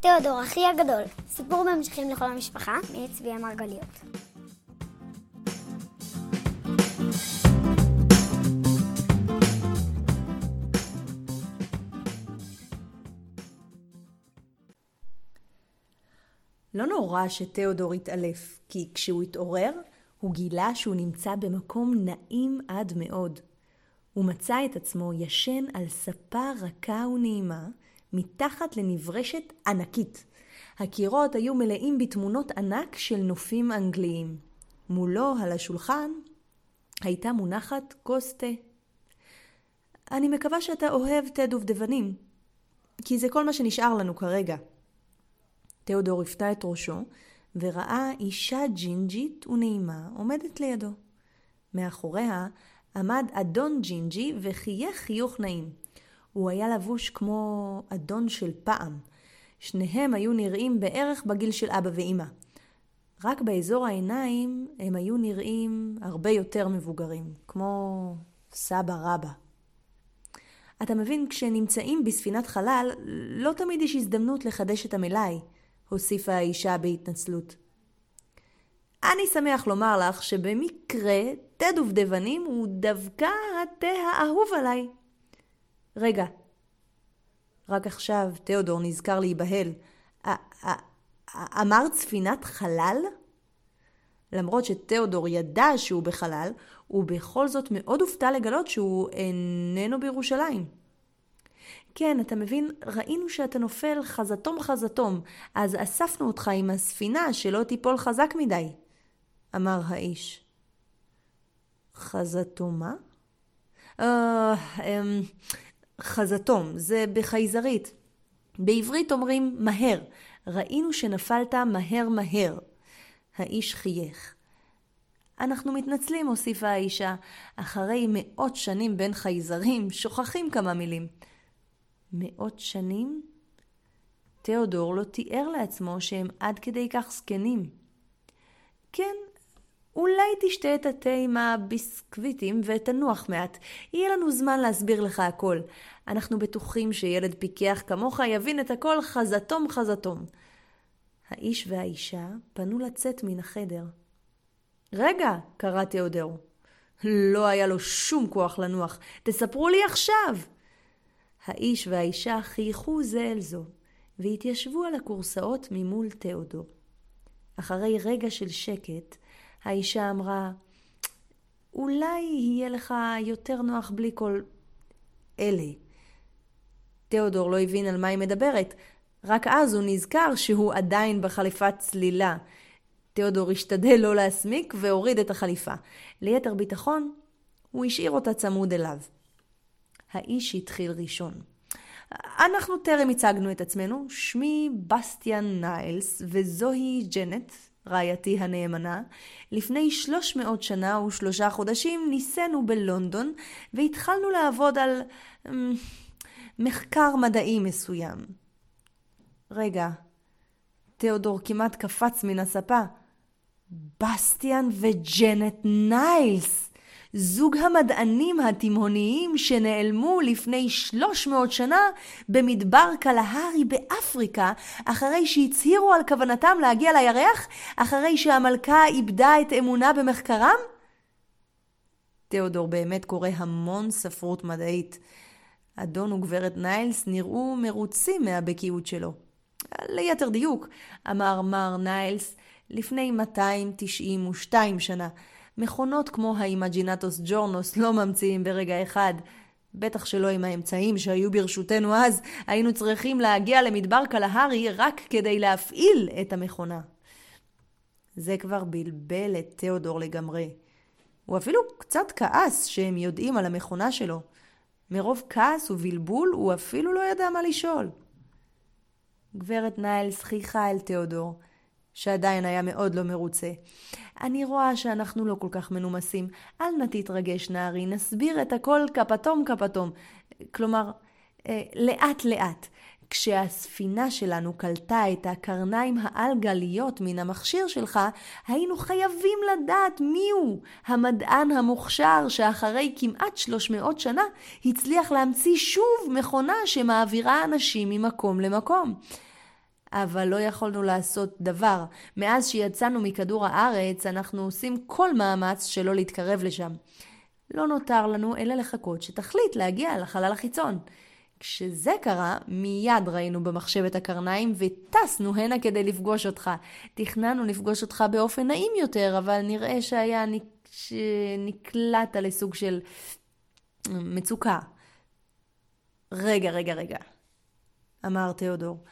תיאודור, אחי הגדול, סיפור בהמשכים לכל המשפחה, מאת צבי המרגליות. לא נורא שתיאודור התעלף, כי כשהוא התעורר, הוא גילה שהוא נמצא במקום נעים עד מאוד. הוא מצא את עצמו ישן על ספה רכה ונעימה, מתחת לנברשת ענקית. הקירות היו מלאים בתמונות ענק של נופים אנגליים. מולו, על השולחן, הייתה מונחת כוס תה. אני מקווה שאתה אוהב תה דובדבנים, כי זה כל מה שנשאר לנו כרגע. תיאודור הפתע את ראשו, וראה אישה ג'ינג'ית ונעימה עומדת לידו. מאחוריה עמד אדון ג'ינג'י וחייך חיוך נעים. הוא היה לבוש כמו אדון של פעם. שניהם היו נראים בערך בגיל של אבא ואימא. רק באזור העיניים הם היו נראים הרבה יותר מבוגרים, כמו סבא רבא. אתה מבין, כשנמצאים בספינת חלל, לא תמיד יש הזדמנות לחדש את המלאי, הוסיפה האישה בהתנצלות. אני שמח לומר לך שבמקרה תה דובדבנים הוא דווקא התה האהוב עליי. רגע, רק עכשיו תיאודור נזכר להיבהל. אמרת ספינת חלל? למרות שתיאודור ידע שהוא בחלל, הוא בכל זאת מאוד הופתע לגלות שהוא איננו בירושלים. כן, אתה מבין, ראינו שאתה נופל חזתום חזתום, אז אספנו אותך עם הספינה שלא תיפול חזק מדי, אמר האיש. חזתומה? אה, אמ, חזתום, זה בחייזרית. בעברית אומרים מהר. ראינו שנפלת מהר מהר. האיש חייך. אנחנו מתנצלים, הוסיפה האישה. אחרי מאות שנים בין חייזרים, שוכחים כמה מילים. מאות שנים? תיאודור לא תיאר לעצמו שהם עד כדי כך זקנים. כן, אולי תשתה את התה עם הביסקוויטים ותנוח מעט. יהיה לנו זמן להסביר לך הכל. אנחנו בטוחים שילד פיקח כמוך יבין את הכל חזתום חזתום. האיש והאישה פנו לצאת מן החדר. רגע, קרא תיאודור. לא היה לו שום כוח לנוח. תספרו לי עכשיו! האיש והאישה חייכו זה אל זו, והתיישבו על הכורסאות ממול תיאודור. אחרי רגע של שקט, האישה אמרה, אולי יהיה לך יותר נוח בלי כל אלה. תיאודור לא הבין על מה היא מדברת, רק אז הוא נזכר שהוא עדיין בחליפת צלילה. תיאודור השתדל לא להסמיק והוריד את החליפה. ליתר ביטחון, הוא השאיר אותה צמוד אליו. האיש התחיל ראשון. אנחנו טרם הצגנו את עצמנו, שמי בסטיאן ניילס וזוהי ג'נט, רעייתי הנאמנה. לפני 300 שנה ושלושה חודשים נישאנו בלונדון והתחלנו לעבוד על um, מחקר מדעי מסוים. רגע, תיאודור כמעט קפץ מן הספה. בסטיאן וג'נט ניילס! זוג המדענים התימהוניים שנעלמו לפני 300 שנה במדבר קלהרי באפריקה, אחרי שהצהירו על כוונתם להגיע לירח, אחרי שהמלכה איבדה את אמונה במחקרם? תיאודור באמת קורא המון ספרות מדעית. אדון וגברת ניילס נראו מרוצים מהבקיאות שלו. ליתר דיוק, אמר מר ניילס לפני 292 שנה. מכונות כמו האימג'ינטוס ג'ורנוס לא ממציאים ברגע אחד. בטח שלא עם האמצעים שהיו ברשותנו אז, היינו צריכים להגיע למדבר קלהרי רק כדי להפעיל את המכונה. זה כבר בלבל את תיאודור לגמרי. הוא אפילו קצת כעס שהם יודעים על המכונה שלו. מרוב כעס ובלבול הוא אפילו לא ידע מה לשאול. גברת ניילס חייכה אל תיאודור, שעדיין היה מאוד לא מרוצה. אני רואה שאנחנו לא כל כך מנומסים. אל נא תתרגש, נערי, נסביר את הכל כפתום כפתום. כלומר, אה, לאט לאט. כשהספינה שלנו קלטה את הקרניים העל-גליות מן המכשיר שלך, היינו חייבים לדעת מיהו המדען המוכשר שאחרי כמעט 300 שנה הצליח להמציא שוב מכונה שמעבירה אנשים ממקום למקום. אבל לא יכולנו לעשות דבר. מאז שיצאנו מכדור הארץ, אנחנו עושים כל מאמץ שלא להתקרב לשם. לא נותר לנו אלא לחכות שתחליט להגיע לחלל החיצון. כשזה קרה, מיד ראינו במחשב את הקרניים וטסנו הנה כדי לפגוש אותך. תכננו לפגוש אותך באופן נעים יותר, אבל נראה שהיה שנקלעת לסוג של מצוקה. רגע, רגע, רגע, אמר תיאודור.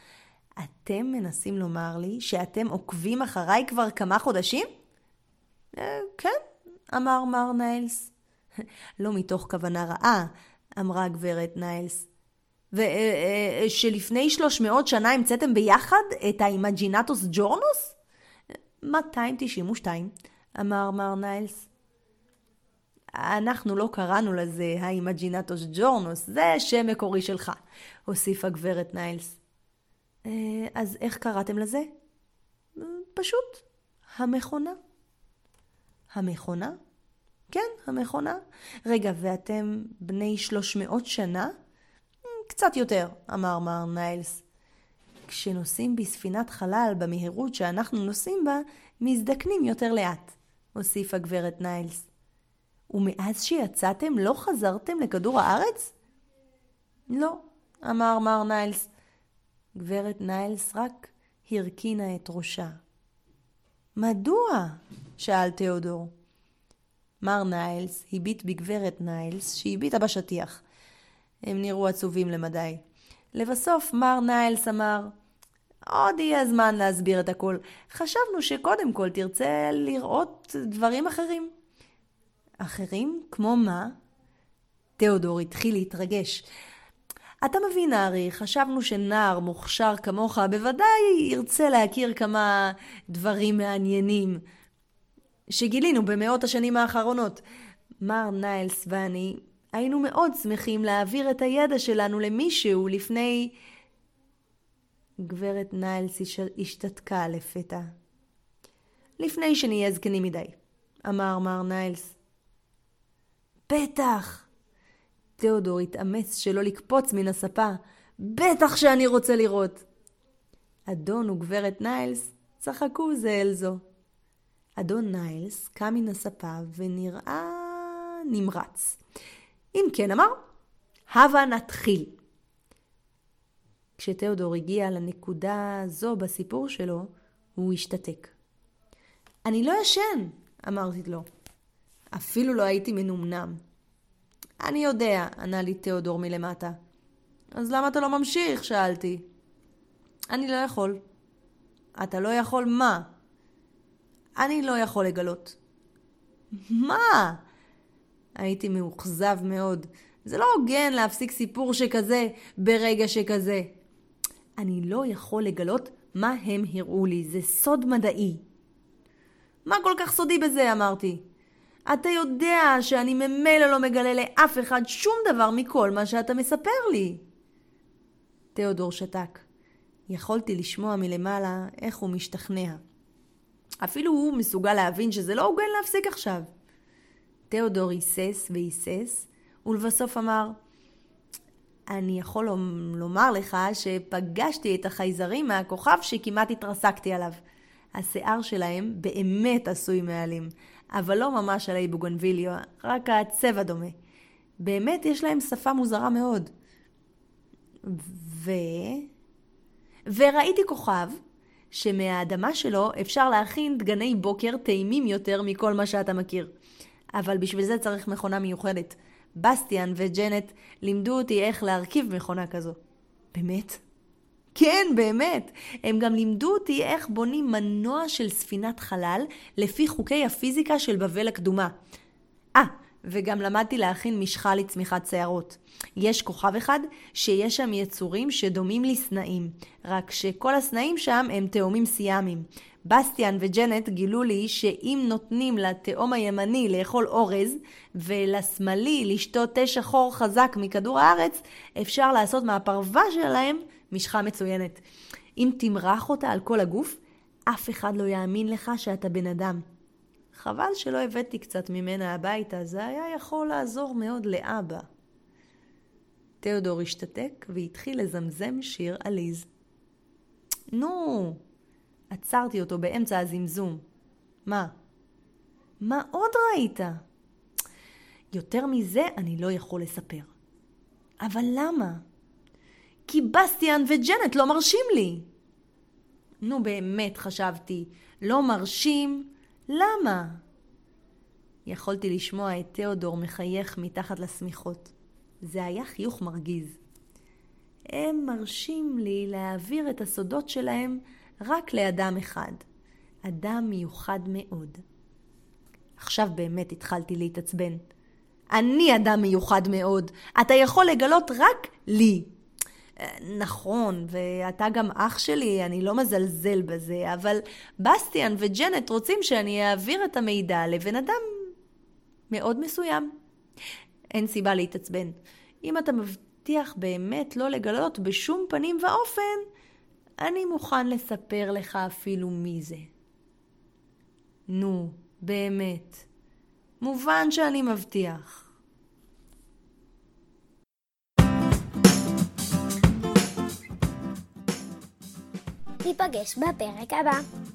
אתם מנסים לומר לי שאתם עוקבים אחריי כבר כמה חודשים? אה, כן, אמר מר ניילס. לא מתוך כוונה רעה, אמרה הגברת ניילס. ושלפני אה, אה, 300 שנה המצאתם ביחד את האימג'ינטוס ג'ורנוס? 292, אמר מר ניילס. אנחנו לא קראנו לזה האימג'ינטוס ג'ורנוס, זה שם מקורי שלך, הוסיפה גברת ניילס. אה, אז איך קראתם לזה? פשוט, המכונה. המכונה? כן, המכונה. רגע, ואתם בני שלוש מאות שנה? קצת יותר, אמר מר ניילס. כשנוסעים בספינת חלל במהירות שאנחנו נוסעים בה, מזדקנים יותר לאט, הוסיפה גברת ניילס. ומאז שיצאתם לא חזרתם לכדור הארץ? לא, אמר מר ניילס. גברת ניילס רק הרכינה את ראשה. מדוע? שאל תיאודור. מר ניילס הביט בגברת ניילס שהביטה בשטיח. הם נראו עצובים למדי. לבסוף מר ניילס אמר, עוד יהיה זמן להסביר את הכל. חשבנו שקודם כל תרצה לראות דברים אחרים. אחרים? כמו מה? תיאודור התחיל להתרגש. אתה מבין, הארי, חשבנו שנער מוכשר כמוך בוודאי ירצה להכיר כמה דברים מעניינים שגילינו במאות השנים האחרונות. מר ניילס ואני היינו מאוד שמחים להעביר את הידע שלנו למישהו לפני... גברת ניילס השתתקה לפתע. לפני שנהיה זקנים מדי, אמר מר ניילס. בטח! תיאודור התאמץ שלא לקפוץ מן הספה. בטח שאני רוצה לראות! אדון וגברת ניילס צחקו זה אל זו. אדון ניילס קם מן הספה ונראה נמרץ. אם כן אמר, הבה נתחיל. כשתיאודור הגיע לנקודה זו בסיפור שלו, הוא השתתק. אני לא ישן, אמרתי לו. אפילו לא הייתי מנומנם. אני יודע, ענה לי תיאודור מלמטה. אז למה אתה לא ממשיך? שאלתי. אני לא יכול. אתה לא יכול מה? אני לא יכול לגלות. מה? הייתי מאוכזב מאוד. זה לא הוגן להפסיק סיפור שכזה ברגע שכזה. אני לא יכול לגלות מה הם הראו לי, זה סוד מדעי. מה כל כך סודי בזה? אמרתי. אתה יודע שאני ממילא לא מגלה לאף אחד שום דבר מכל מה שאתה מספר לי. תיאודור שתק. יכולתי לשמוע מלמעלה איך הוא משתכנע. אפילו הוא מסוגל להבין שזה לא הוגן להפסיק עכשיו. תיאודור היסס והיסס, ולבסוף אמר, אני יכול לומר לך שפגשתי את החייזרים מהכוכב שכמעט התרסקתי עליו. השיער שלהם באמת עשוי מעלים, אבל לא ממש עלי בוגנביליו, רק הצבע דומה. באמת יש להם שפה מוזרה מאוד. ו... וראיתי כוכב שמהאדמה שלו אפשר להכין דגני בוקר טעימים יותר מכל מה שאתה מכיר. אבל בשביל זה צריך מכונה מיוחדת. בסטיאן וג'נט לימדו אותי איך להרכיב מכונה כזו. באמת? כן, באמת. הם גם לימדו אותי איך בונים מנוע של ספינת חלל לפי חוקי הפיזיקה של בבל הקדומה. אה, וגם למדתי להכין משחה לצמיחת שערות. יש כוכב אחד שיש שם יצורים שדומים לסנאים, רק שכל הסנאים שם הם תאומים סיאמיים. בסטיאן וג'נט גילו לי שאם נותנים לתאום הימני לאכול אורז ולשמאלי לשתות תה שחור חזק מכדור הארץ, אפשר לעשות מהפרווה שלהם משחה מצוינת. אם תמרח אותה על כל הגוף, אף אחד לא יאמין לך שאתה בן אדם. חבל שלא הבאתי קצת ממנה הביתה, זה היה יכול לעזור מאוד לאבא. תיאודור השתתק והתחיל לזמזם שיר עליז. נו, עצרתי אותו באמצע הזמזום. מה? מה עוד ראית? יותר מזה אני לא יכול לספר. אבל למה? כי בסטיאן וג'נט לא מרשים לי. נו באמת, חשבתי, לא מרשים? למה? יכולתי לשמוע את תיאודור מחייך מתחת לשמיכות. זה היה חיוך מרגיז. הם מרשים לי להעביר את הסודות שלהם רק לאדם אחד, אדם מיוחד מאוד. עכשיו באמת התחלתי להתעצבן. אני אדם מיוחד מאוד, אתה יכול לגלות רק לי. נכון, ואתה גם אח שלי, אני לא מזלזל בזה, אבל בסטיאן וג'נט רוצים שאני אעביר את המידע לבן אדם מאוד מסוים. אין סיבה להתעצבן. אם אתה מבטיח באמת לא לגלות בשום פנים ואופן, אני מוכן לספר לך אפילו מי זה. נו, באמת. מובן שאני מבטיח. ניפגש בפרק הבא.